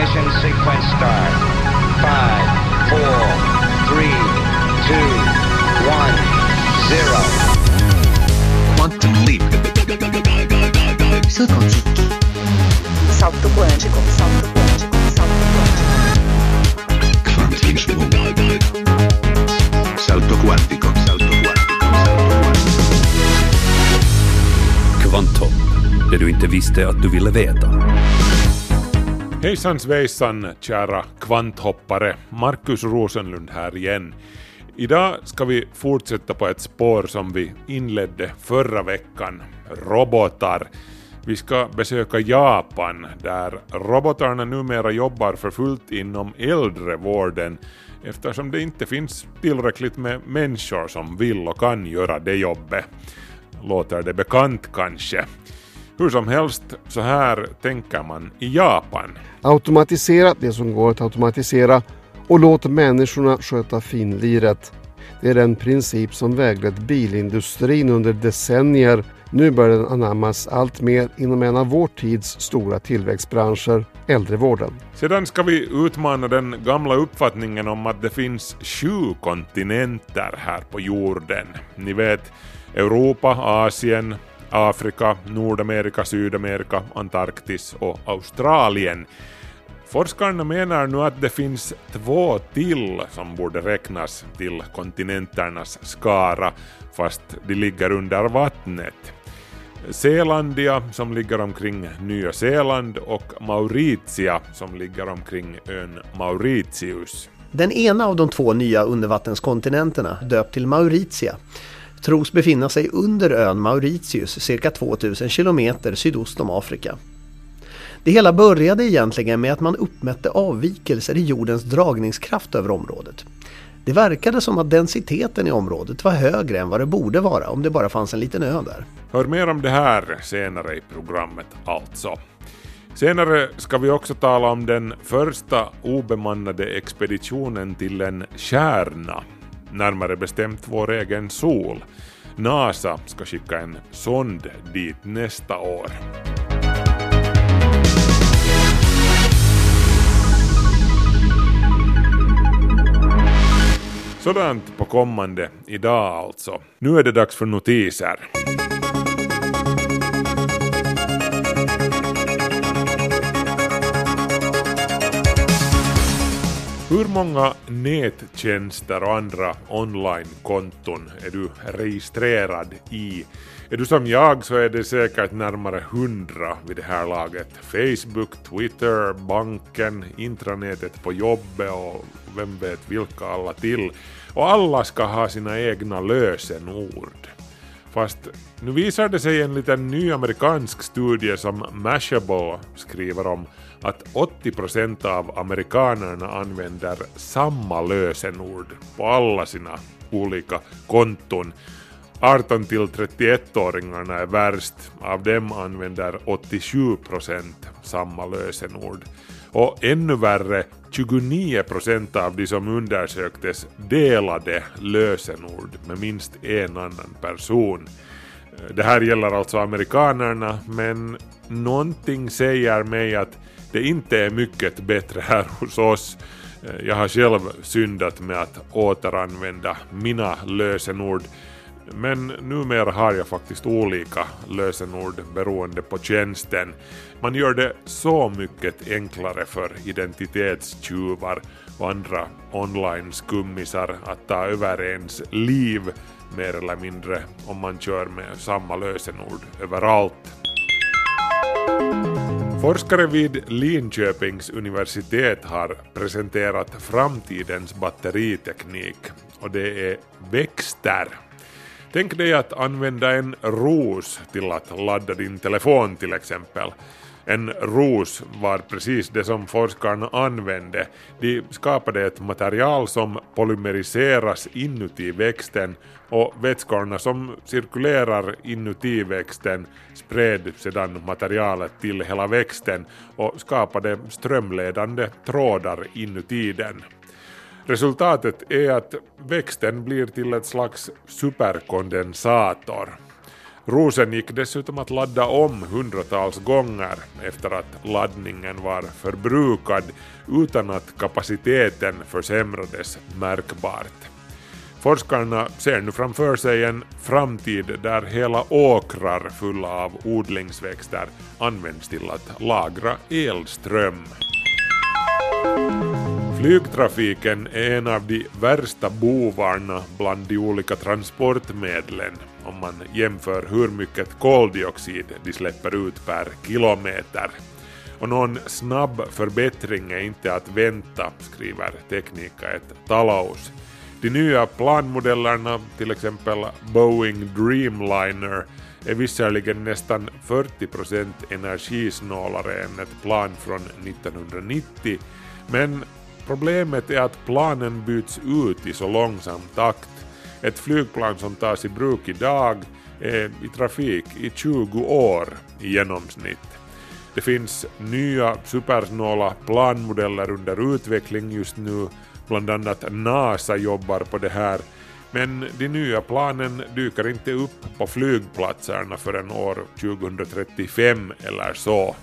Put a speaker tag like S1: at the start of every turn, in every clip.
S1: Ignition sequence start. Five, four, three, two, one, zero.
S2: Quantum leap.
S3: Salto quântico. Salto quântico. Salto quântico. Salto quântico.
S2: Salto quantico. Salto quantico. Salto quantico.
S4: Kvanthopp, det du inte visste att du ville veta.
S5: Hejsan svejsan kära kvanthoppare, Markus Rosenlund här igen. Idag ska vi fortsätta på ett spår som vi inledde förra veckan, robotar. Vi ska besöka Japan där robotarna numera jobbar för fullt inom äldrevården eftersom det inte finns tillräckligt med människor som vill och kan göra det jobbet. Låter det bekant kanske? Hur som helst, så här tänker man i Japan.
S6: Automatisera det som går att automatisera och låt människorna sköta finliret. Det är en princip som väglett bilindustrin under decennier. Nu börjar den anammas allt mer inom en av vår tids stora tillväxtbranscher, äldrevården.
S5: Sedan ska vi utmana den gamla uppfattningen om att det finns sju kontinenter här på jorden. Ni vet Europa, Asien, Afrika, Nordamerika, Sydamerika, Antarktis och Australien. Forskarna menar nu att det finns två till som borde räknas till kontinenternas skara, fast de ligger under vattnet. Zeelandia som ligger omkring Nya Zeeland och Mauritia som ligger omkring ön Mauritius.
S7: Den ena av de två nya undervattenskontinenterna, döpt till Mauritia, tros befinna sig under ön Mauritius cirka 2000 kilometer sydost om Afrika. Det hela började egentligen med att man uppmätte avvikelser i jordens dragningskraft över området. Det verkade som att densiteten i området var högre än vad det borde vara om det bara fanns en liten ö där.
S5: Hör mer om det här senare i programmet alltså. Senare ska vi också tala om den första obemannade expeditionen till en kärna närmare bestämt vår egen sol. NASA ska skicka en sond dit nästa år. Sådant på kommande idag alltså. Nu är det dags för notiser. Hur många nättjänster och andra onlinekonton är du registrerad i? Är du som jag så är det säkert närmare hundra vid det här laget. Facebook, Twitter, banken, intranätet på jobbet och vem vet vilka alla till. Och alla ska ha sina egna lösenord. Fast nu visar det sig en liten ny amerikansk studie som Mashable skriver om att 80% av amerikanerna använder samma lösenord på alla sina olika konton. 18 till 31-åringarna är värst, av dem använder 87% samma lösenord. Och ännu värre, 29% av de som undersöktes delade lösenord med minst en annan person. Det här gäller alltså amerikanerna, men någonting säger mig att det inte är mycket bättre här hos oss. Jag har själv syndat med att återanvända mina lösenord men numera har jag faktiskt olika lösenord beroende på tjänsten. Man gör det så mycket enklare för identitetstjuvar och andra online-skummisar att ta över ens liv mer eller mindre om man kör med samma lösenord överallt. Forskare vid Linköpings universitet har presenterat framtidens batteriteknik och det är växter. Tänk dig att använda en ros till att ladda din telefon till exempel. En ros var precis det som forskarna använde. De skapade ett material som polymeriseras inuti växten och vätskorna som cirkulerar inuti växten spred sedan materialet till hela växten och skapade strömledande trådar inuti den. Resultatet är att växten blir till ett slags superkondensator. Rosen gick dessutom att ladda om hundratals gånger efter att laddningen var förbrukad utan att kapaciteten försämrades märkbart. Forskarna ser nu framför sig en framtid där hela åkrar fulla av odlingsväxter används till att lagra elström. Flygtrafiken är en av de värsta bovarna bland de olika transportmedlen om man jämför hur mycket koldioxid de släpper ut per kilometer. Och någon snabb förbättring är inte att vänta, skriver Teknika ett talaus. De nya planmodellerna, till exempel Boeing Dreamliner, är visserligen nästan 40% energisnålare än ett plan från 1990, men problemet är att planen byts ut i så långsam takt. Ett flygplan som tas i bruk idag är i trafik i 20 år i genomsnitt. Det finns nya supersnåla planmodeller under utveckling just nu Bland annat NASA jobbar på det här, men de nya planen dyker inte upp på flygplatserna förrän år 2035 eller så.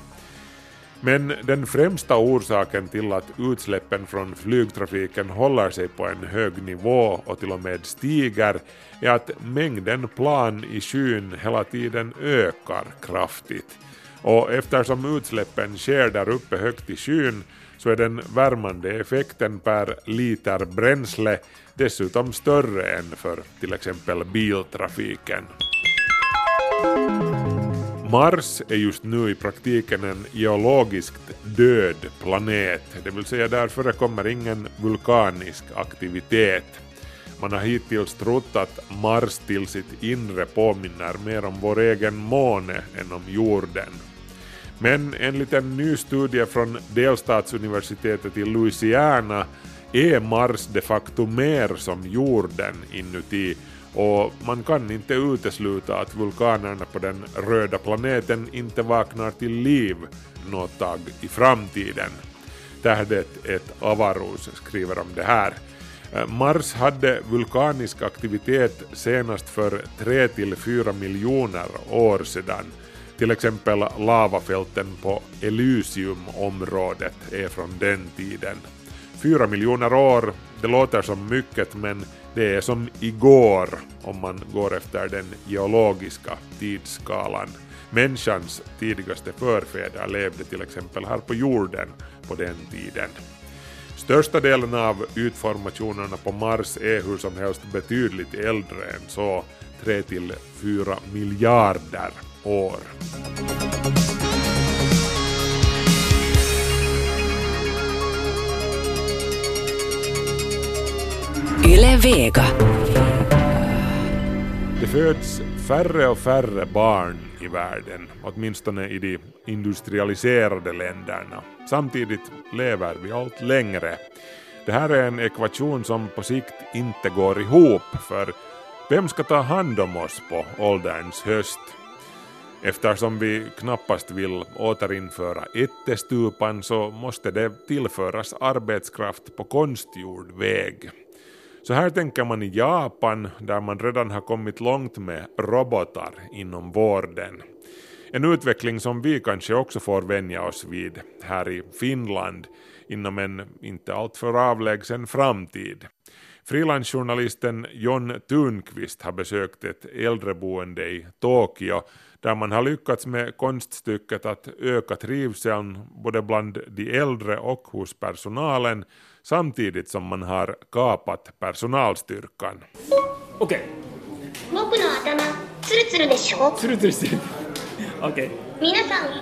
S5: Men den främsta orsaken till att utsläppen från flygtrafiken håller sig på en hög nivå och till och med stiger är att mängden plan i skyn hela tiden ökar kraftigt. Och eftersom utsläppen sker där uppe högt i skyn så är den värmande effekten per liter bränsle dessutom större än för till exempel biltrafiken. Mars är just nu i praktiken en geologiskt död planet, det vill säga där förekommer ingen vulkanisk aktivitet. Man har hittills trott att Mars till sitt inre påminner mer om vår egen måne än om jorden. Men enligt en ny studie från delstatsuniversitetet i Louisiana är Mars de facto mer som jorden inuti och man kan inte utesluta att vulkanerna på den röda planeten inte vaknar till liv något tag i framtiden. Tähdet ett Avarus skriver om det här. Mars hade vulkanisk aktivitet senast för 3-4 miljoner år sedan till exempel lavafälten på Elysium-området är från den tiden. Fyra miljoner år, det låter som mycket men det är som igår om man går efter den geologiska tidsskalan. Människans tidigaste förfäder levde till exempel här på jorden på den tiden. Största delen av utformationerna på Mars är hur som helst betydligt äldre än så, 3 till 4 miljarder år.
S8: Yle Vega.
S5: Det föds färre och färre barn i världen, åtminstone i de industrialiserade länderna. Samtidigt lever vi allt längre. Det här är en ekvation som på sikt inte går ihop, för vem ska ta hand om oss på ålderns höst? Eftersom vi knappast vill återinföra ättestupan så måste det tillföras arbetskraft på konstgjord väg. Så här tänker man i Japan där man redan har kommit långt med robotar inom vården. En utveckling som vi kanske också får vänja oss vid här i Finland inom en inte alltför avlägsen framtid. Frilansjournalisten John Thunqvist har besökt ett äldreboende i Tokyo där man har lyckats med konststycket att öka trivseln både bland de äldre och hos personalen samtidigt som man har kapat personalstyrkan.
S9: Okej.
S10: 僕の頭ツルツルでしょ
S9: ツルツルしてる。Okej.
S10: 皆さん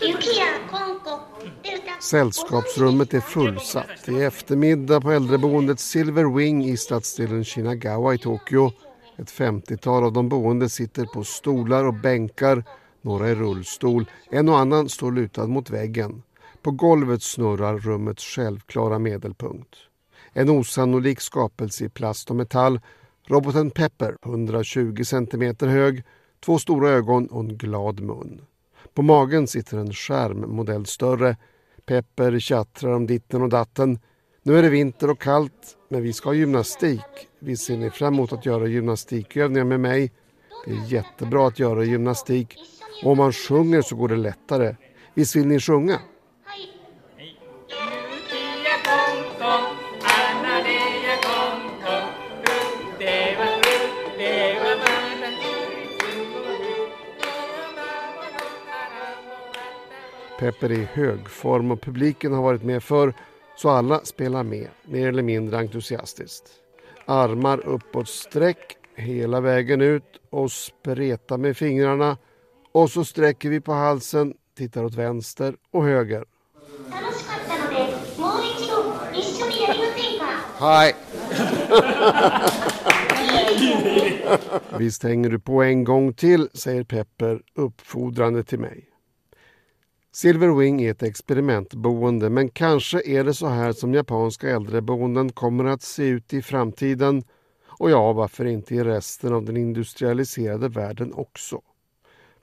S10: 雪やコンコデルタ
S6: Sällskapsrummet är fullsatt. Det är eftermiddag på äldreboendet Silver Wing i stadsdelen Shinagawa i Tokyo. Ett 50-tal av de boende sitter på stolar och bänkar, några i rullstol, en och annan står lutad mot väggen. På golvet snurrar rummets självklara medelpunkt. En osannolik skapelse i plast och metall, roboten Pepper, 120 cm hög, två stora ögon och en glad mun. På magen sitter en skärm, modell större. Pepper tjattrar om ditten och datten. Nu är det vinter och kallt, men vi ska ha gymnastik. Vi ser ni fram emot att göra gymnastikövningar med mig? Det är jättebra att göra gymnastik och om man sjunger så går det lättare. Visst vill ni sjunga? Pepper är i hög form och publiken har varit med för så alla spelar med, mer eller mindre entusiastiskt. Armar uppåt sträck hela vägen ut och spreta med fingrarna och så sträcker vi på halsen, tittar åt vänster och höger. Hej! Visst hänger du på en gång till, säger Pepper uppfordrande till mig. Silver Wing är ett experimentboende men kanske är det så här som japanska äldreboenden kommer att se ut i framtiden och ja, varför inte i resten av den industrialiserade världen också.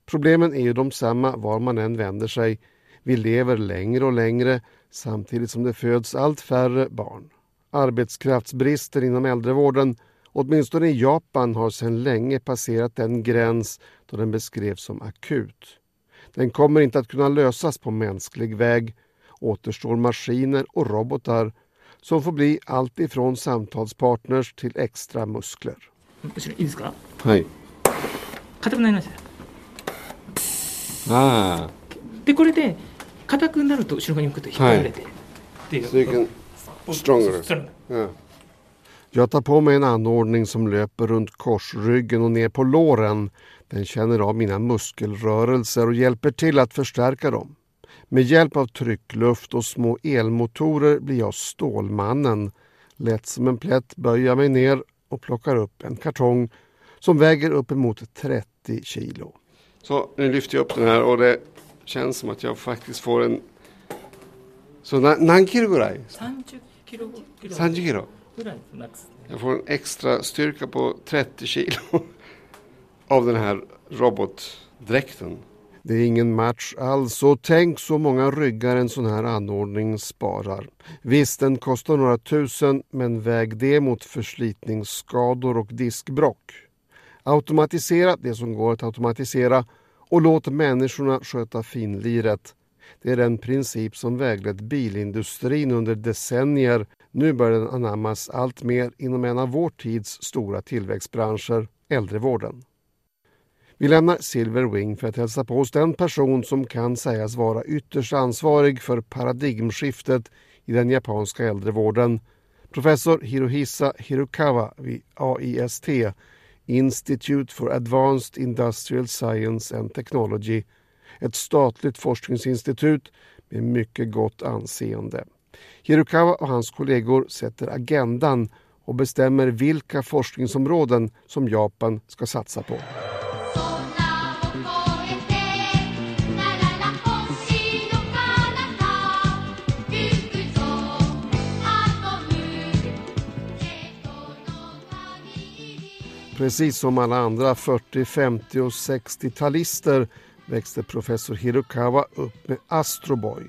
S6: Problemen är ju de samma var man än vänder sig. Vi lever längre och längre samtidigt som det föds allt färre barn. Arbetskraftsbrister inom äldrevården, åtminstone i Japan, har sedan länge passerat den gräns då den beskrevs som akut. Den kommer inte att kunna lösas på mänsklig väg. Återstår maskiner och robotar som får bli allt ifrån samtalspartners till extra muskler.
S9: 後ろいいですか
S6: Hej.
S9: 硬くなりました
S6: Ah,
S9: でこれで硬くなると後ろ側に向くと引っ張られて、っていう
S6: so you can stronger.
S9: それ
S6: Ja. Jag tar på mig en anordning som löper runt korsryggen och ner på låren. Den känner av mina muskelrörelser och hjälper till att förstärka dem. Med hjälp av tryckluft och små elmotorer blir jag Stålmannen. Lätt som en plätt böjer jag mig ner och plockar upp en kartong som väger uppemot 30 kilo. Så nu lyfter jag upp den här och det känns som att jag faktiskt får en... Så Nankirugurai? 30 kilo.
S9: 30
S6: kilo. Jag får en extra styrka på 30 kilo av den här robotdräkten. Det är ingen match alls och tänk så många ryggar en sån här anordning sparar. Visst, den kostar några tusen men väg det mot förslitningsskador och diskbrock. Automatisera det som går att automatisera och låt människorna sköta finliret. Det är den princip som väglett bilindustrin under decennier. Nu börjar den anammas allt mer inom en av vår tids stora tillväxtbranscher, äldrevården. Vi lämnar Silver Wing för att hälsa på hos den person som kan sägas vara ytterst ansvarig för paradigmskiftet i den japanska äldrevården. Professor Hirohisa Hirokawa vid AIST, Institute for Advanced Industrial Science and Technology, ett statligt forskningsinstitut med mycket gott anseende. Hirokawa och hans kollegor sätter agendan och bestämmer vilka forskningsområden som Japan ska satsa på. Precis som alla andra 40-, 50 och 60-talister växte professor Hirokawa upp med Astroboy.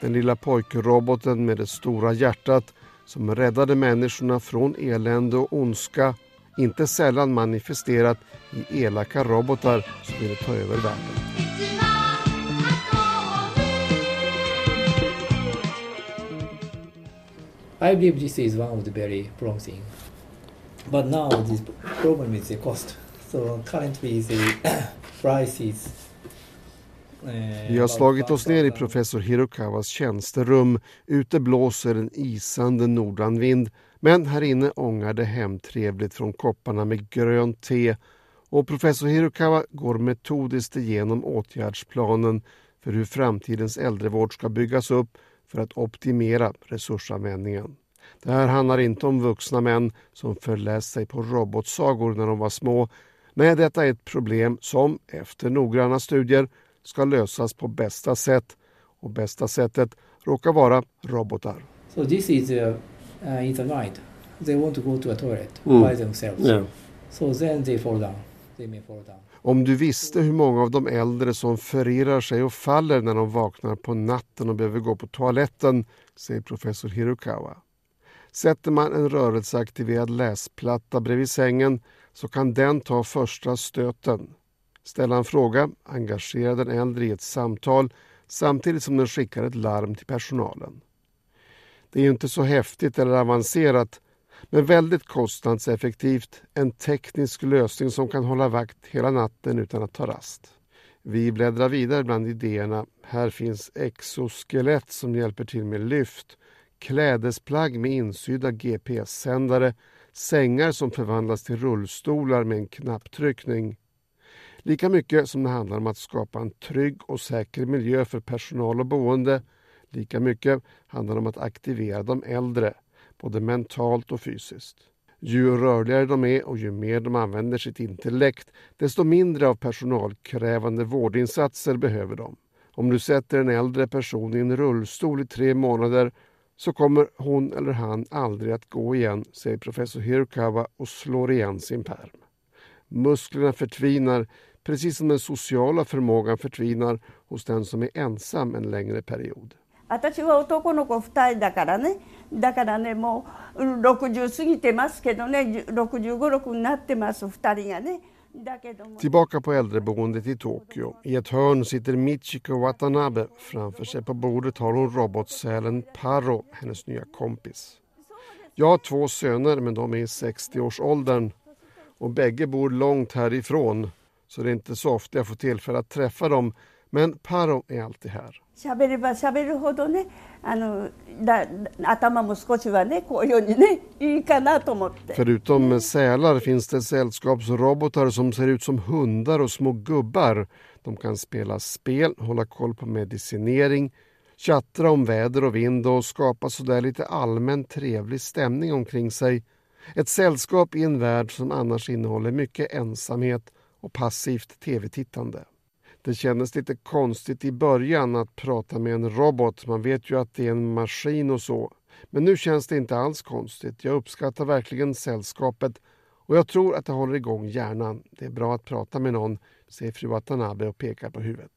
S6: Den lilla pojkroboten med det stora hjärtat som räddade människorna från elände och ondska inte sällan manifesterat i elaka robotar som ville ta över världen.
S10: Jag tror
S11: I believe this is one of the very promising But now the problem is the cost. So currently the price is. eh,
S6: Vi har slagit oss ner i
S11: 1,000.
S6: professor Hirokawas tjänsterum. Ute blåser en isande nordanvind men här inne ångar det hemtrevligt från kopparna med grönt te och professor Hirokawa går metodiskt igenom åtgärdsplanen för hur framtidens äldrevård ska byggas upp för att optimera resursanvändningen. Det här handlar inte om vuxna män som förläst sig på robotsagor när de var små. Nej, detta är ett problem som efter noggranna studier ska lösas på bästa sätt och bästa sättet råkar vara robotar.
S11: So this is uh, uh, in the mind. They want to go to a toilet
S6: Mm.
S11: by themselves.
S6: Yeah.
S11: So then they fall down. They may fall down.
S6: Om du visste hur många av de äldre som förirrar sig och faller när de vaknar på natten och behöver gå på toaletten, säger professor Hirokawa. Sätter man en rörelseaktiverad läsplatta bredvid sängen så kan den ta första stöten. Ställa en fråga, engagera den äldre i ett samtal samtidigt som den skickar ett larm till personalen. Det är ju inte så häftigt eller avancerat men väldigt kostnadseffektivt, en teknisk lösning som kan hålla vakt hela natten utan att ta rast. Vi bläddrar vidare bland idéerna. Här finns exoskelett som hjälper till med lyft, klädesplagg med insydda GPS-sändare, sängar som förvandlas till rullstolar med en knapptryckning. Lika mycket som det handlar om att skapa en trygg och säker miljö för personal och boende, lika mycket handlar det om att aktivera de äldre, både mentalt och fysiskt. Ju rörligare de är och ju mer de använder sitt intellekt, desto mindre av personalkrävande vårdinsatser behöver de. Om du sätter en äldre person i en rullstol i tre månader så kommer hon eller han aldrig att gå igen, säger professor Hirokawa och slår igen sin pärm. Musklerna förtvinar, precis som den sociala förmågan förtvinar hos den som är ensam en längre period.
S12: 私は男の子2人だからねだからねもううん60過ぎてますけどね65、6になってます2人がねだけども
S6: Tillbaka på äldreboendet i Tokyo. I ett hörn sitter Michiko Watanabe. Framför sig på bordet har hon robotsälen Paro, hennes nya kompis. Jag har två söner men de är i 60-årsåldern och bägge bor långt härifrån så det är inte så ofta jag får tillfälle att träffa dem. Men Paro är alltid här.
S12: 喋れば喋るほどねあのだ頭も少しはねこういうようにねいいかなと思って。
S6: Förutom sälar finns det sällskapsrobotar som ser ut som hundar och små gubbar. De kan spela spel, hålla koll på medicinering, tjattra om väder och vind och skapa sådär lite allmän trevlig stämning omkring sig. Ett sällskap i en värld som annars innehåller mycket ensamhet och passivt tv-tittande. Det kändes lite konstigt i början att prata med en robot. Man vet ju att det är en maskin och så. Men nu känns det inte alls konstigt. Jag uppskattar verkligen sällskapet och jag tror att det håller igång hjärnan. Det är bra att prata med någon, säger fru Watanabe och pekar på huvudet.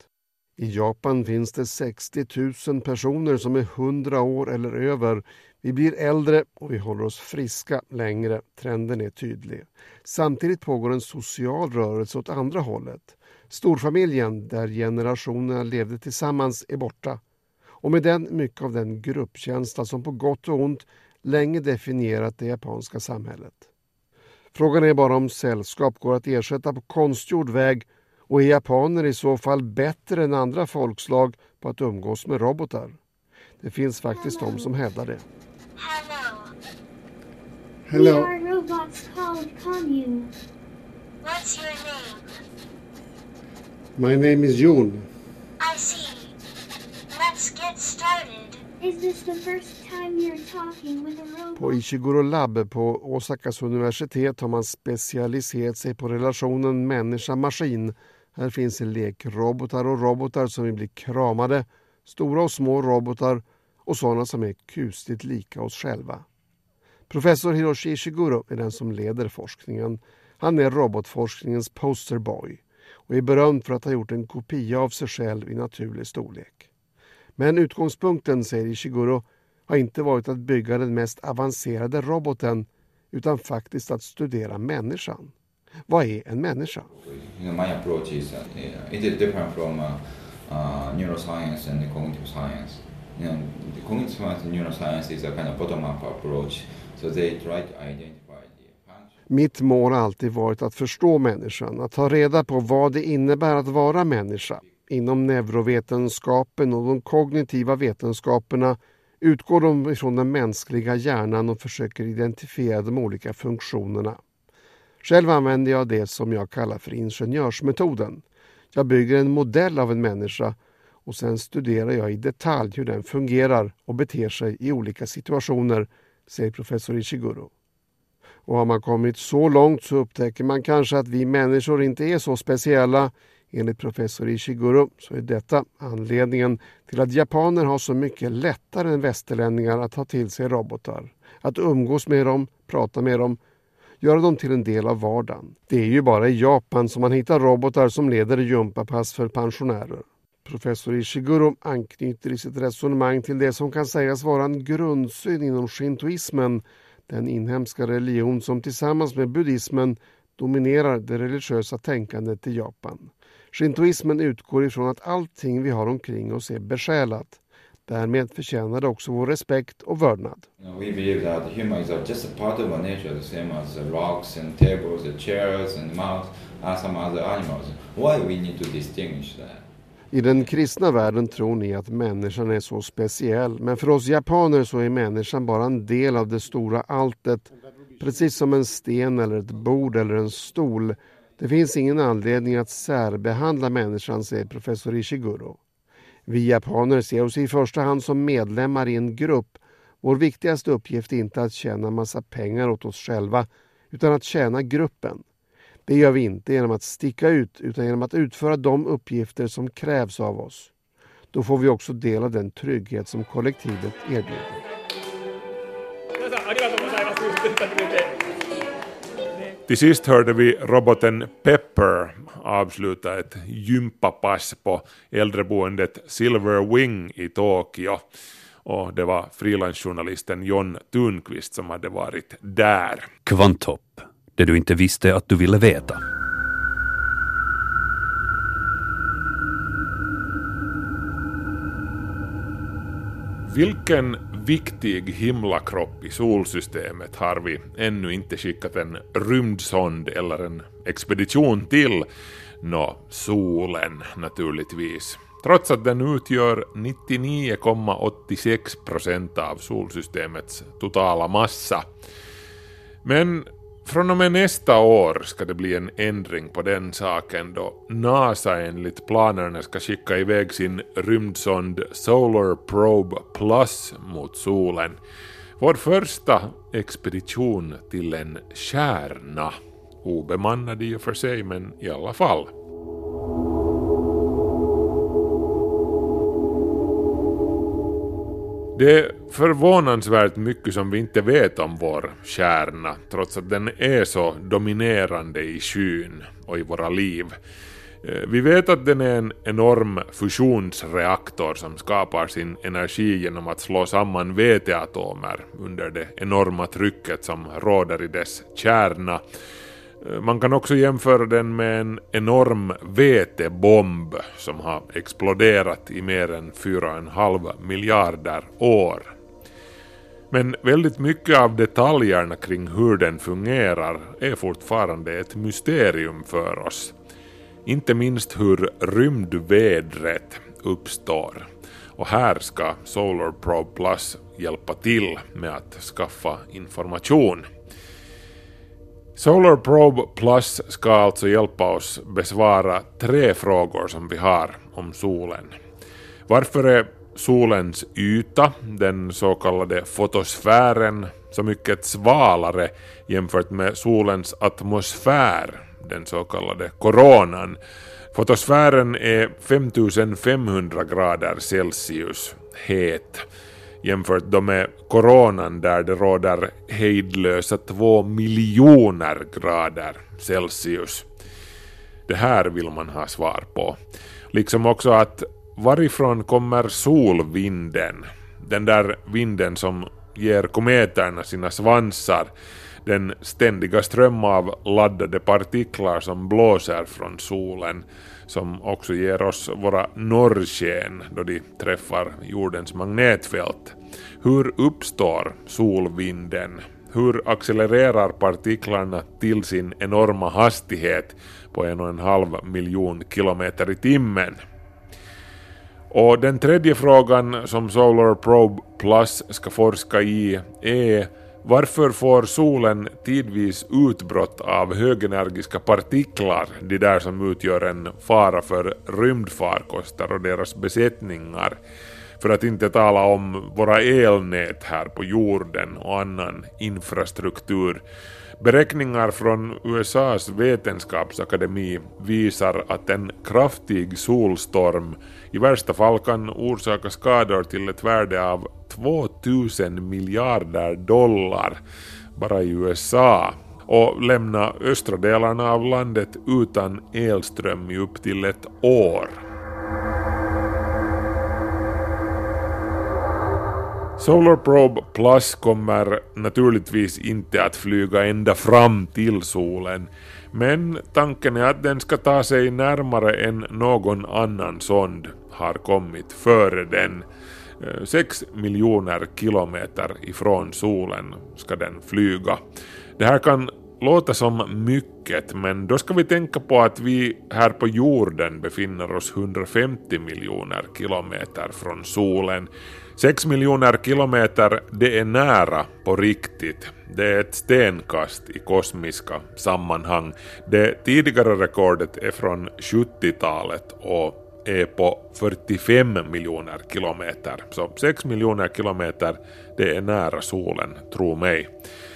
S6: I Japan finns det 60 000 personer som är 100 år eller över. Vi blir äldre och vi håller oss friska längre. Trenden är tydlig. Samtidigt pågår en social rörelse åt andra hållet. Storfamiljen, där generationerna levde tillsammans, är borta. Och med den mycket av den gruppkänsla som på gott och ont länge definierat det japanska samhället. Frågan är bara om sällskap går att ersätta på konstgjord väg och är japaner i så fall bättre än andra folkslag på att umgås med robotar? Det finns faktiskt de som hävdar det.
S10: We are
S6: My name is Jon.
S10: I see. Let's get started. Is this the first time you're talking with a robot?
S6: På Ishiguro Lab på Osakas universitet har man specialiserat sig på relationen människa-maskin. Här finns lekrobotar och robotar som vill bli kramade, stora och små robotar och sådana som är kusligt lika oss själva. Professor Hiroshi Ishiguro är den som leder forskningen. Han är robotforskningens posterboy och är berömd för att ha gjort en kopia av sig själv i naturlig storlek. Men utgångspunkten, säger Ishiguro, har inte varit att bygga den mest avancerade roboten utan faktiskt att studera människan. Vad är en människa?
S13: You know, my approach is uh, it is different from uh, uh, neuroscience and cognitive science. You know, the cognitive science and neuroscience is a kind of bottom-up approach, so they try to identify.
S6: Mitt mål har alltid varit att förstå människan, att ta reda på vad det innebär att vara människa. Inom neurovetenskapen och de kognitiva vetenskaperna utgår de ifrån den mänskliga hjärnan och försöker identifiera de olika funktionerna. Själv använder jag det som jag kallar för ingenjörsmetoden. Jag bygger en modell av en människa och sen studerar jag i detalj hur den fungerar och beter sig i olika situationer, säger professor Ishiguro. Och har man kommit så långt så upptäcker man kanske att vi människor inte är så speciella. Enligt professor Ishiguro så är detta anledningen till att japaner har så mycket lättare än västerlänningar att ta till sig robotar. Att umgås med dem, prata med dem, göra dem till en del av vardagen. Det är ju bara i Japan som man hittar robotar som leder gympapass för pensionärer. Professor Ishiguro anknyter i sitt resonemang till det som kan sägas vara en grundsyn inom shintoismen, den inhemska religion som tillsammans med buddhismen dominerar det religiösa tänkandet i Japan. Shintoismen utgår ifrån att allting vi har omkring oss är besjälat. Därmed förtjänar det också vår respekt och vördnad.
S13: Vi tror we believe that humans are just a part of our nature, the same as the rocks and tables, the chairs and mouse, and some other animals. Why we need to distinguish that?
S6: I den kristna världen tror ni att människan är så speciell, men för oss japaner så är människan bara en del av det stora alltet, precis som en sten eller ett bord eller en stol. Det finns ingen anledning att särbehandla människan, säger professor Ishiguro. Vi japaner ser oss i första hand som medlemmar i en grupp. Vår viktigaste uppgift är inte att tjäna massa pengar åt oss själva, utan att tjäna gruppen. Det gör vi inte genom att sticka ut utan genom att utföra de uppgifter som krävs av oss. Då får vi också del av den trygghet som kollektivet erbjuder.
S5: Till sist hörde vi roboten Pepper avsluta ett gympapass på äldreboendet Silver Wing i Tokyo. Och det var frilansjournalisten John Thunqvist som hade varit där.
S4: Kvanthopp, det du inte visste att du ville veta.
S5: Vilken viktig himlakropp i solsystemet har vi ännu inte skickat en rymdsond eller en expedition till? Nå, solen naturligtvis. Trots att den utgör 99,86 procent av solsystemets totala massa. Men från och med nästa år ska det bli en ändring på den saken då NASA enligt planerna ska skicka iväg sin rymdsond Solar Probe Plus mot solen. Vår första expedition till en stjärna. Obemannad i och för sig, men i alla fall. Det är förvånansvärt mycket som vi inte vet om vår stjärna, trots att den är så dominerande i skyn och i våra liv. Eh, vi vet att den är en enorm fusionsreaktor som skapar sin energi genom att slå samman väteatomer under det enorma trycket som råder i dess kärna. Eh, man kan också jämföra den med en enorm vetebomb som har exploderat i mer än 4,5 miljarder år. Men väldigt mycket av detaljerna kring hur den fungerar är fortfarande ett mysterium för oss. Inte minst hur rymdvädret uppstår. Och här ska Solar Probe Plus hjälpa till med att skaffa information. Solar Probe Plus ska alltså hjälpa oss besvara tre frågor som vi har om solen. Varför är solens yta, den så kallade fotosfären, så mycket svalare jämfört med solens atmosfär, den så kallade koronan? Fotosfären är 5500 grader Celsius het jämfört då med coronan där det råder hejdlösa två miljoner grader Celsius. Det här vill man ha svar på. Liksom också att varifrån kommer solvinden? Den där vinden som ger kometerna sina svansar. Den ständiga ström av laddade partiklar som blåser från solen som också ger oss våra norrsken då de träffar jordens magnetfält. Hur uppstår solvinden? Hur accelererar partiklarna till sin enorma hastighet på en och en halv miljon kilometer i timmen? Och den tredje frågan som Solar Probe Plus ska forska i är varför får solen tidvis utbrott av högenergiska partiklar, de där som utgör en fara för rymdfarkoster och deras besättningar? För att inte tala om våra elnät här på jorden och annan infrastruktur. Beräkningar från USAs vetenskapsakademi visar att en kraftig solstorm i värsta fall kan orsaka skador till ett värde av 2000 miljarder dollar bara i USA och lämna östra delarna av landet utan elström i upp till ett år. Solar Probe Plus kommer naturligtvis inte att flyga ända fram till solen, men tanken är att den ska ta sig närmare än någon annan sond har kommit före den. Eh, 6 miljoner kilometer ifrån solen ska den flyga. Det här kan låta som mycket, men då ska vi tänka på att vi här på jorden befinner oss 150 miljoner kilometer från solen. 6 miljoner kilometer, det är nära på riktigt. Det är ett stenkast i kosmiska sammanhang. Det tidigare rekordet är från 70-talet och är på 45 miljoner kilometer. Så 6 miljoner kilometer, det är nära solen, tro mig.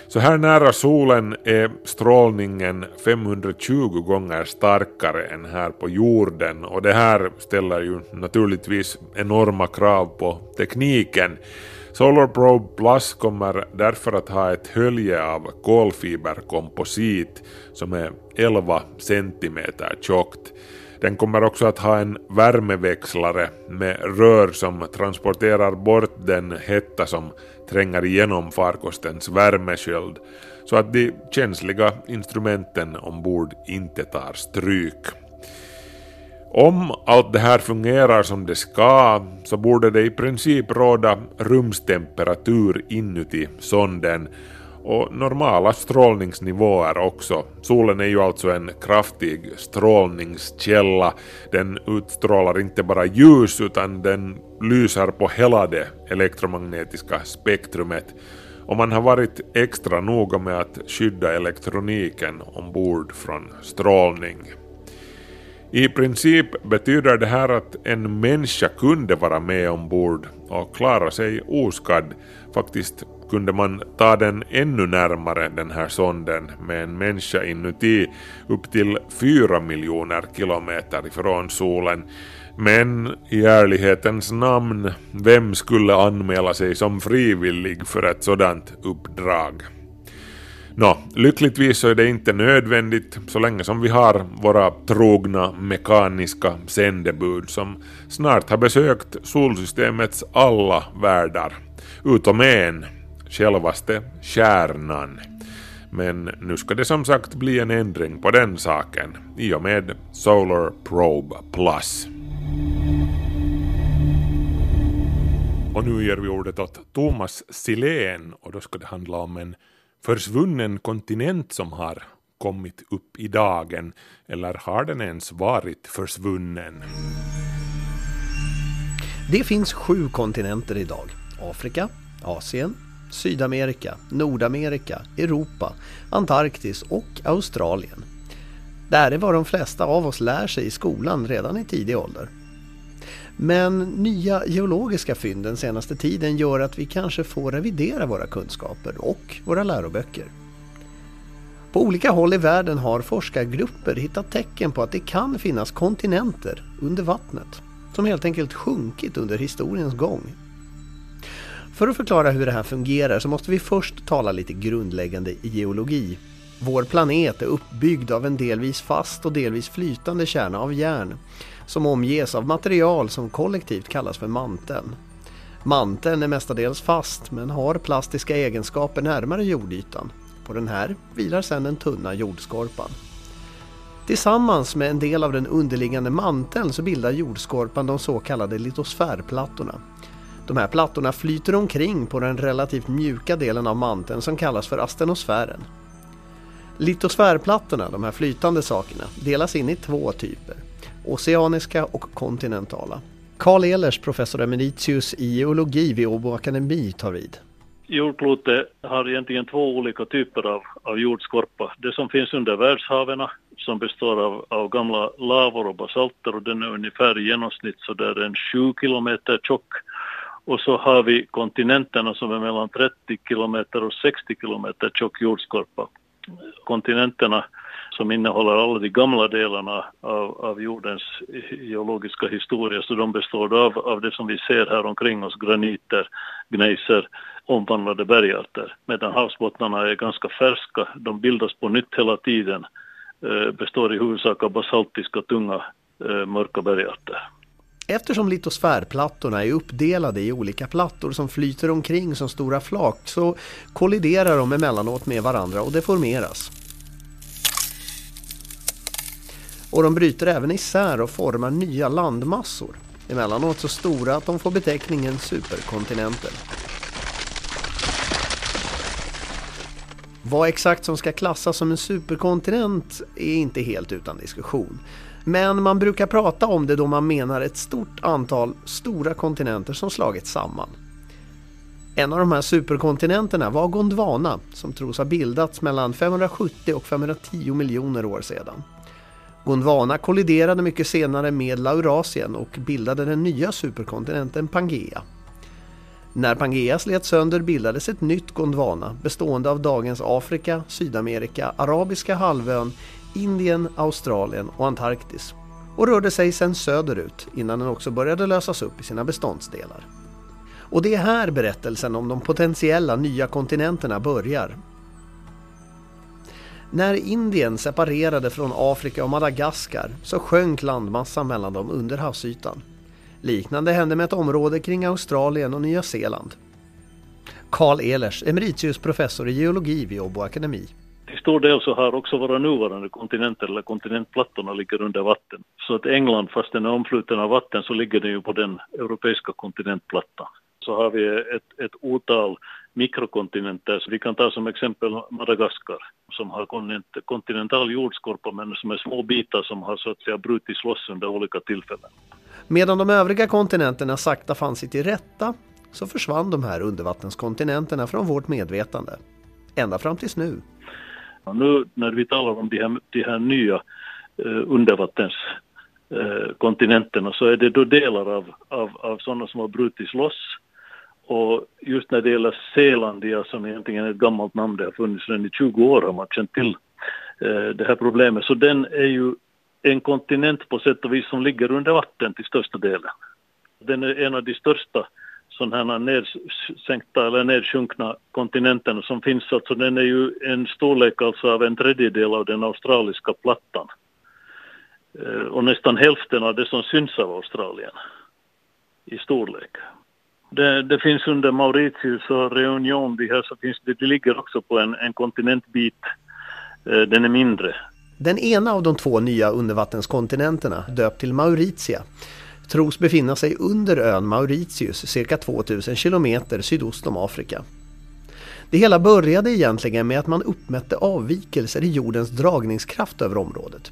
S5: Så här nära solen är strålningen 520 gånger starkare än här på jorden och det här ställer ju naturligtvis enorma krav på tekniken. Solar Probe Plus kommer därför att ha ett hölje av kolfiberkomposit som är 11 centimeter tjockt. Den kommer också att ha en värmeväxlare med rör som transporterar bort den hetta som tränger igenom farkostens värmesköld så att de känsliga instrumenten ombord inte tar stryk. Om allt det här fungerar som det ska så borde det i princip råda rumstemperatur inuti sonden och normala strålningsnivåer också. Solen är ju alltså en kraftig strålningskälla. Den utstrålar inte bara ljus utan den lyser på hela det elektromagnetiska spektrumet och man har varit extra noga med att skydda elektroniken ombord från strålning. I princip betyder det här att en människa kunde vara med ombord och klara sig oskadd. Faktiskt kunde man ta den ännu närmare den här sonden med en människa inuti upp till 4 miljoner kilometer ifrån solen. Men i ärlighetens namn, vem skulle anmäla sig som frivillig för ett sådant uppdrag? Nå, lyckligtvis så är det inte nödvändigt så länge som vi har våra trogna mekaniska sändebud som snart har besökt solsystemets alla världar, utom en, självaste kärnan. Men nu ska det som sagt bli en ändring på den saken i och med Solar Probe Plus. Och nu ger vi ordet åt Thomas Silén och då ska det handla om en försvunnen kontinent som har kommit upp i dagen, eller har den ens varit försvunnen?
S7: Det finns sju kontinenter idag. Afrika, Asien, Sydamerika, Nordamerika, Europa, Antarktis och Australien. Det här är vad de flesta av oss lär sig i skolan redan i tidig ålder. Men nya geologiska fynd den senaste tiden gör att vi kanske får revidera våra kunskaper och våra läroböcker. På olika håll i världen har forskargrupper hittat tecken på att det kan finnas kontinenter under vattnet som helt enkelt sjunkit under historiens gång. För att förklara hur det här fungerar så måste vi först tala lite grundläggande geologi. Vår planet är uppbyggd av en delvis fast och delvis flytande kärna av järn som omges av material som kollektivt kallas för manteln. Manteln är mestadels fast men har plastiska egenskaper närmare jordytan. På den här vilar sedan den tunna jordskorpan. Tillsammans med en del av den underliggande manteln så bildar jordskorpan de så kallade litosfärplattorna. De här plattorna flyter omkring på den relativt mjuka delen av manteln som kallas för astenosfären. Litosfärplattorna, de här flytande sakerna, delas in i två typer. Oceaniska och kontinentala. Karl Ehlers, professor emeritius i geologi vid Åbo Akademi, tar vid.
S14: Jordklotet har egentligen två olika typer av, av jordskorpa. Det som finns under världshaven som består av, av gamla lavor och basalter och den är ungefär i genomsnitt så där en 7 kilometer tjock. Och så har vi kontinenterna som är mellan 30 kilometer och 60 kilometer tjock jordskorpa. Kontinenterna som innehåller alla de gamla delarna av, av jordens geologiska historia. Så de består av, av det som vi ser här omkring oss, graniter, gneiser, omvandlade bergarter. Medan havsbottnarna är ganska färska, de bildas på nytt hela tiden, eh, består i huvudsak av basaltiska tunga eh, mörka bergarter.
S7: Eftersom litosfärplattorna är uppdelade i olika plattor som flyter omkring som stora flak så kolliderar de emellanåt med varandra och deformeras. Och de bryter även isär och formar nya landmassor. Emellanåt så stora att de får beteckningen superkontinenter. Vad exakt som ska klassas som en superkontinent är inte helt utan diskussion. Men man brukar prata om det då man menar ett stort antal stora kontinenter som slagits samman. En av de här superkontinenterna var Gondwana som tros ha bildats mellan 570 och 510 miljoner år sedan. Gondwana kolliderade mycket senare med Laurasien och bildade den nya superkontinenten Pangea. När Pangea slet sönder bildades ett nytt Gondwana bestående av dagens Afrika, Sydamerika, Arabiska halvön, Indien, Australien och Antarktis och rörde sig sedan söderut innan den också började lösas upp i sina beståndsdelar. Och det är här berättelsen om de potentiella nya kontinenterna börjar. När Indien separerade från Afrika och Madagaskar så sjönk landmassan mellan dem under havsytan. Liknande hände med ett område kring Australien och Nya Zeeland. Karl Ehlers, emeritius professor i geologi vid Åbo Akademi.
S14: Till stor del så har också våra nuvarande kontinenter eller kontinentplattorna ligger under vatten. Så att England, fast den är omfluten av vatten, så ligger den ju på den europeiska kontinentplattan. Så har vi ett, ett otal mikrokontinenter. Så vi kan ta som exempel Madagaskar som har kontinent, kontinental jordskorpa men som är små bitar som har så att säga brutits loss under olika tillfällen.
S7: Medan de övriga kontinenterna sakta fann sig till rätta så försvann de här undervattenskontinenterna från vårt medvetande. Ända fram tills nu.
S14: Och nu när vi talar om de här, de här nya eh, undervattenskontinenterna eh, så är det då delar av, av, av sådana som har brutits loss. Och just när det gäller Selandia, som egentligen är ett gammalt namn, det har funnits redan i 20 år har man känt till eh, det här problemet. Så den är ju en kontinent på sätt och vis som ligger under vatten till största delen. Den är en av de största sådana här nedsänkta eller nedsjunkna kontinenterna som finns. Alltså den är ju en storlek alltså av en tredjedel av den australiska plattan. Eh, och nästan hälften av det som syns av Australien i storlek. Det, det finns under Mauritius och Reunion, de här så finns det, det ligger också på en, en kontinentbit. Eh, den är mindre.
S7: Den ena av de två nya undervattenskontinenterna, döpt till Mauritia, tros befinna sig under ön Mauritius cirka 2000 kilometer sydost om Afrika. Det hela började egentligen med att man uppmätte avvikelser i jordens dragningskraft över området.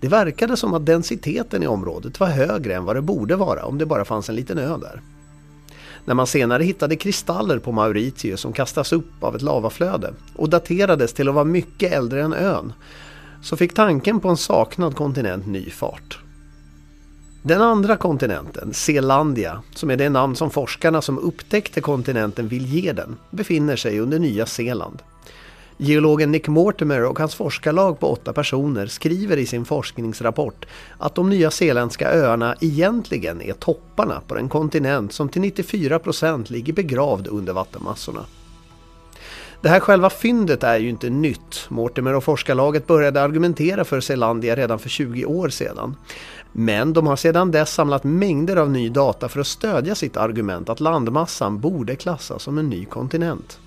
S7: Det verkade som att densiteten i området var högre än vad det borde vara om det bara fanns en liten ö där. När man senare hittade kristaller på Mauritius som kastas upp av ett lavaflöde och daterades till att vara mycket äldre än ön så fick tanken på en saknad kontinent ny fart. Den andra kontinenten, Zeelandia, som är det namn som forskarna som upptäckte kontinenten vill ge den, befinner sig under Nya Zeeland. Geologen Nick Mortimer och hans forskarlag på åtta personer skriver i sin forskningsrapport att de nya zeeländska öarna egentligen är topparna på en kontinent som till 94 procent ligger begravd under vattenmassorna. Det här själva fyndet är ju inte nytt. Mortimer och forskarlaget började argumentera för Zeelandia redan för 20 år sedan. Men de har sedan dess samlat mängder av ny data för att stödja sitt argument att landmassan borde klassas som en ny kontinent.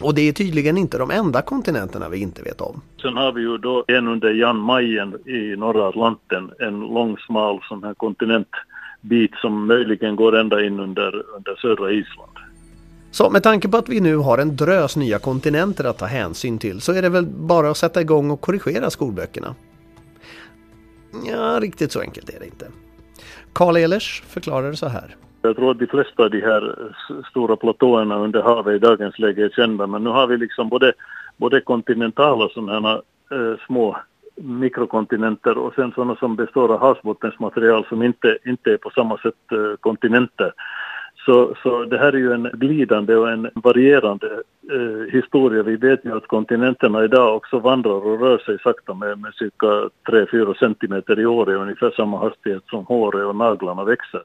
S7: Och det är tydligen inte de enda kontinenterna vi inte vet om.
S14: Sen har vi ju då en under Jan Mayen i norra Atlanten, en lång smal sån här kontinentbit som möjligen går ända in under, under södra Island.
S7: Så med tanke på att vi nu har en drös nya kontinenter att ta hänsyn till så är det väl bara att sätta igång och korrigera skolböckerna. Ja, riktigt så enkelt är det inte. Karl Ehlers förklarar det så här.
S14: Jag tror att de flesta av de här stora platåerna under havet i dagens läge är kända, men nu har vi liksom både, både kontinentala sådana här eh, små mikrokontinenter och sen sådana som består av havsbottensmaterial som inte, inte är på samma sätt eh, kontinenter. Så, så det här är ju en glidande och en varierande eh, historia. Vi vet ju att kontinenterna idag också vandrar och rör sig sakta med, med cirka 3-4 centimeter i år i ungefär samma hastighet som håret och naglarna växer.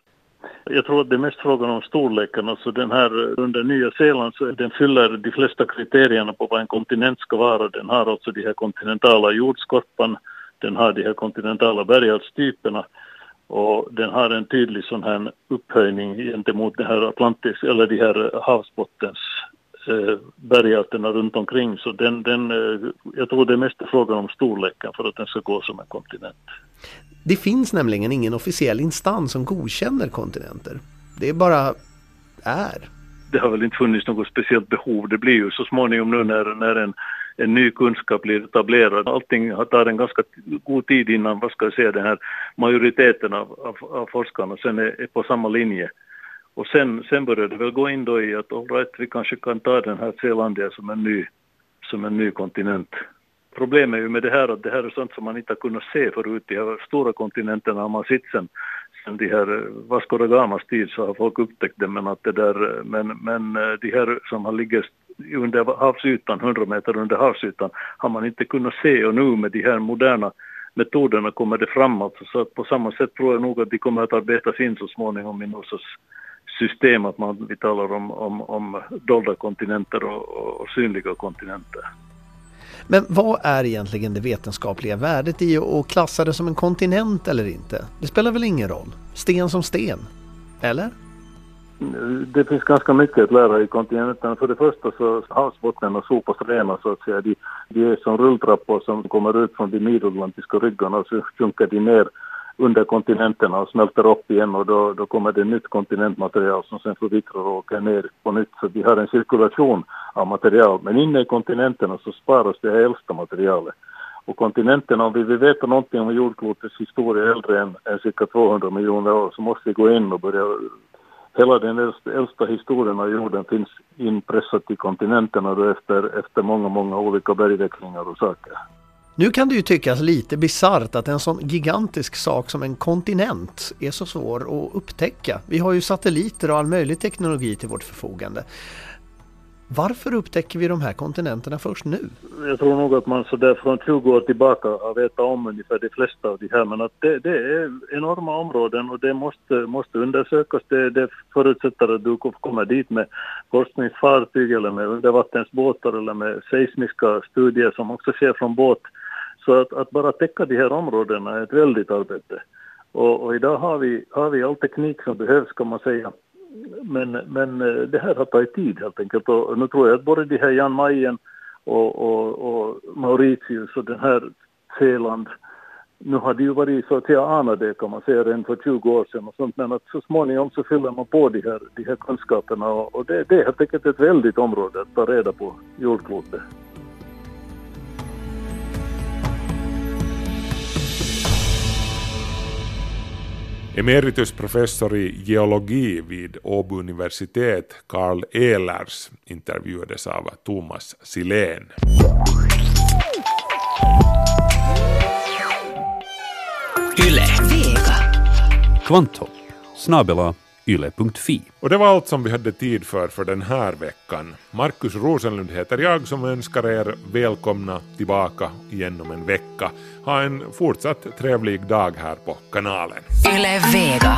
S14: Jag tror att det är mest frågan om storleken. Alltså den här under Nya Zeeland så den fyller de flesta kriterierna på vad en kontinent ska vara. Den har alltså de här kontinentala jordskorpan, den har de här kontinentala bergartstyperna och den har en tydlig sån här upphöjning gentemot det här Atlantis, eller de här havsbottens eh, bergarterna runt omkring. Så den, den, eh, jag tror det är mest frågan om storleken för att den ska gå som en kontinent.
S7: Det finns nämligen ingen officiell instans som godkänner kontinenter. Det bara är.
S14: det har väl inte funnits något speciellt behov. Det blir ju så småningom nu när, när en, en ny kunskap blir etablerad. Allting tar en ganska god tid innan, vad ska jag säga, den här majoriteten av, av, av forskarna sen är, är på samma linje. Och sen, sen börjar det väl gå in då i att all right, vi kanske kan ta den här Zeelandia som en ny, som en ny kontinent. Problemet är ju med det här att det här är sånt som man inte har kunnat se förut. De här stora kontinenterna har man sett sen, sen de här eh, Vasco da Gamas tid så har folk upptäckt det men att det där, eh, men, men eh, de här som har ligger under havsytan, 100 meter under havsytan, har man inte kunnat se och nu med de här moderna metoderna kommer det framåt. Så att på samma sätt tror jag nog att de kommer att arbetas in så småningom i något sorts system att man, vi talar om, om, om dolda kontinenter och, och, och synliga kontinenter.
S7: Men vad är egentligen det vetenskapliga värdet i att klassa det som en kontinent eller inte? Det spelar väl ingen roll? Sten som sten? Eller?
S14: Det finns ganska mycket att lära i kontinenten. För det första så havsbottnarna sopas rena så att säga. De, de är som rulltrappor som kommer ut från de middatlantiska ryggarna och så sjunker de ner under kontinenterna och smälter upp igen och då, då kommer det nytt kontinentmaterial som sen förvittrar och åker ner på nytt. Så vi har en cirkulation av material. Men inne i kontinenterna så sparas det här äldsta materialet. Och kontinenterna, om vi vill veta någonting om jordklotets historia äldre än, än cirka 200 miljoner år så måste vi gå in och börja Hela den äldsta, äldsta historien av jorden finns inpressat i kontinenterna då efter, efter många, många olika bergväxlingar och saker.
S7: Nu kan det ju tyckas lite bisarrt att en sån gigantisk sak som en kontinent är så svår att upptäcka. Vi har ju satelliter och all möjlig teknologi till vårt förfogande. Varför upptäcker vi de här kontinenterna först nu?
S14: Jag tror nog att man sådär från 20 år tillbaka har vetat om ungefär de flesta av de här men att det, det är enorma områden och det måste, måste undersökas. Det, det förutsätter att du kommer dit med forskningsfartyg eller med undervattensbåtar eller med seismiska studier som också sker från båt. Så att, att bara täcka de här områdena är ett väldigt arbete. Och, och idag har vi, har vi all teknik som behövs kan man säga. Men, men eh, det här har tagit tid helt enkelt. Och nu tror jag att både de här Jan Mayen och, och, och Mauritius och den här Zeeland nu har det ju varit så att jag anade kan man säga redan för 20 år sedan och sånt. Men att så småningom så fyller man på de här, de här kunskaperna. Och, och det, det är helt enkelt ett väldigt område att ta reda på jordklotet.
S5: Emeritusprofessor i geologi vid Åbo universitet, Karl Ehlers, intervjuades av Thomas Silén.
S8: Yle.
S4: Snabela yle.fi.
S5: Och det var allt som vi hade tid för för den här veckan. Markus Rosenlund heter jag som önskar er välkomna tillbaka igen om en vecka. Ha en fortsatt trevlig dag här på kanalen.
S8: Yle Vega.